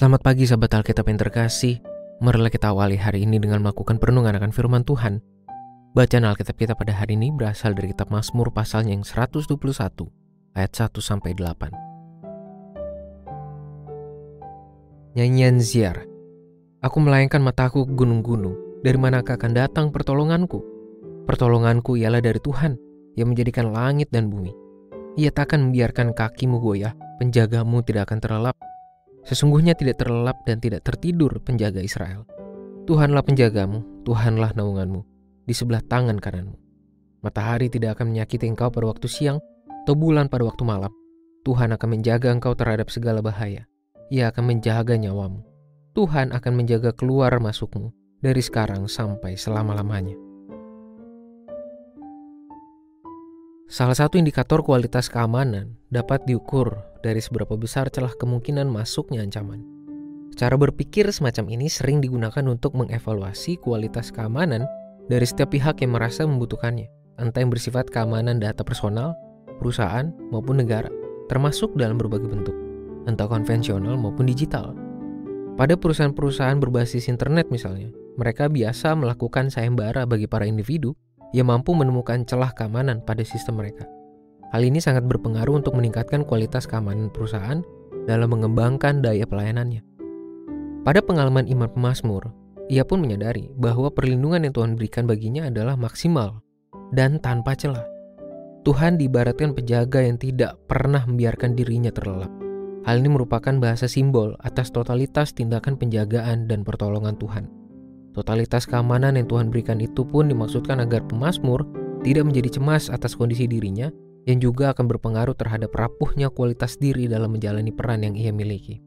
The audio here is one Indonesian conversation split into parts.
Selamat pagi sahabat Alkitab yang terkasih. Marilah kita awali hari ini dengan melakukan perenungan akan firman Tuhan. Bacaan Alkitab kita pada hari ini berasal dari kitab Mazmur pasalnya yang 121 ayat 1 sampai 8. Nyanyian Ziar. Aku melayangkan mataku ke gunung-gunung, dari manakah akan datang pertolonganku? Pertolonganku ialah dari Tuhan, yang menjadikan langit dan bumi. Ia takkan membiarkan kakimu goyah, penjagamu tidak akan terlelap. Sesungguhnya tidak terlelap dan tidak tertidur penjaga Israel. Tuhanlah penjagamu, Tuhanlah naunganmu, di sebelah tangan kananmu. Matahari tidak akan menyakiti engkau pada waktu siang, atau bulan pada waktu malam. Tuhan akan menjaga engkau terhadap segala bahaya. Ia akan menjaga nyawamu. Tuhan akan menjaga keluar masukmu dari sekarang sampai selama-lamanya. Salah satu indikator kualitas keamanan dapat diukur dari seberapa besar celah kemungkinan masuknya ancaman. Cara berpikir semacam ini sering digunakan untuk mengevaluasi kualitas keamanan dari setiap pihak yang merasa membutuhkannya, entah yang bersifat keamanan data personal, perusahaan, maupun negara, termasuk dalam berbagai bentuk, entah konvensional maupun digital. Pada perusahaan-perusahaan berbasis internet misalnya, mereka biasa melakukan sayembara bagi para individu yang mampu menemukan celah keamanan pada sistem mereka. Hal ini sangat berpengaruh untuk meningkatkan kualitas keamanan perusahaan dalam mengembangkan daya pelayanannya. Pada pengalaman Imam Pemasmur, ia pun menyadari bahwa perlindungan yang Tuhan berikan baginya adalah maksimal dan tanpa celah. Tuhan diibaratkan penjaga yang tidak pernah membiarkan dirinya terlelap. Hal ini merupakan bahasa simbol atas totalitas tindakan penjagaan dan pertolongan Tuhan. Totalitas keamanan yang Tuhan berikan itu pun dimaksudkan agar pemazmur tidak menjadi cemas atas kondisi dirinya yang juga akan berpengaruh terhadap rapuhnya kualitas diri dalam menjalani peran yang ia miliki.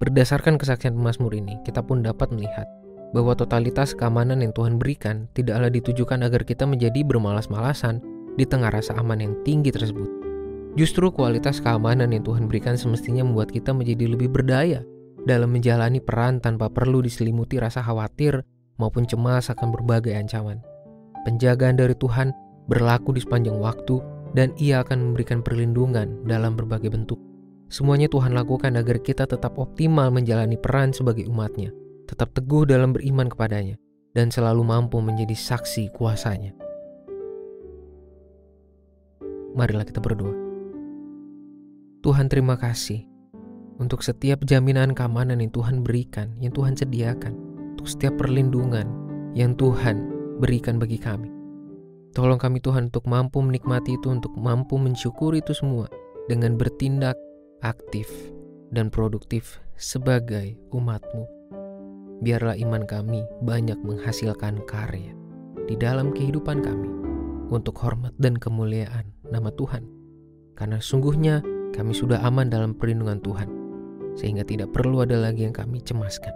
Berdasarkan kesaksian pemazmur ini, kita pun dapat melihat bahwa totalitas keamanan yang Tuhan berikan tidaklah ditujukan agar kita menjadi bermalas-malasan di tengah rasa aman yang tinggi tersebut. Justru kualitas keamanan yang Tuhan berikan semestinya membuat kita menjadi lebih berdaya dalam menjalani peran tanpa perlu diselimuti rasa khawatir maupun cemas akan berbagai ancaman. Penjagaan dari Tuhan berlaku di sepanjang waktu dan ia akan memberikan perlindungan dalam berbagai bentuk. Semuanya Tuhan lakukan agar kita tetap optimal menjalani peran sebagai umatnya, tetap teguh dalam beriman kepadanya, dan selalu mampu menjadi saksi kuasanya. Marilah kita berdoa. Tuhan terima kasih untuk setiap jaminan keamanan yang Tuhan berikan, yang Tuhan sediakan, untuk setiap perlindungan yang Tuhan berikan bagi kami. Tolong kami Tuhan untuk mampu menikmati itu, untuk mampu mensyukuri itu semua dengan bertindak aktif dan produktif sebagai umatmu. Biarlah iman kami banyak menghasilkan karya di dalam kehidupan kami untuk hormat dan kemuliaan nama Tuhan. Karena sungguhnya kami sudah aman dalam perlindungan Tuhan sehingga tidak perlu ada lagi yang kami cemaskan.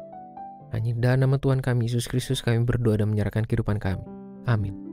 Hanya dalam nama Tuhan kami Yesus Kristus kami berdoa dan menyerahkan kehidupan kami. Amin.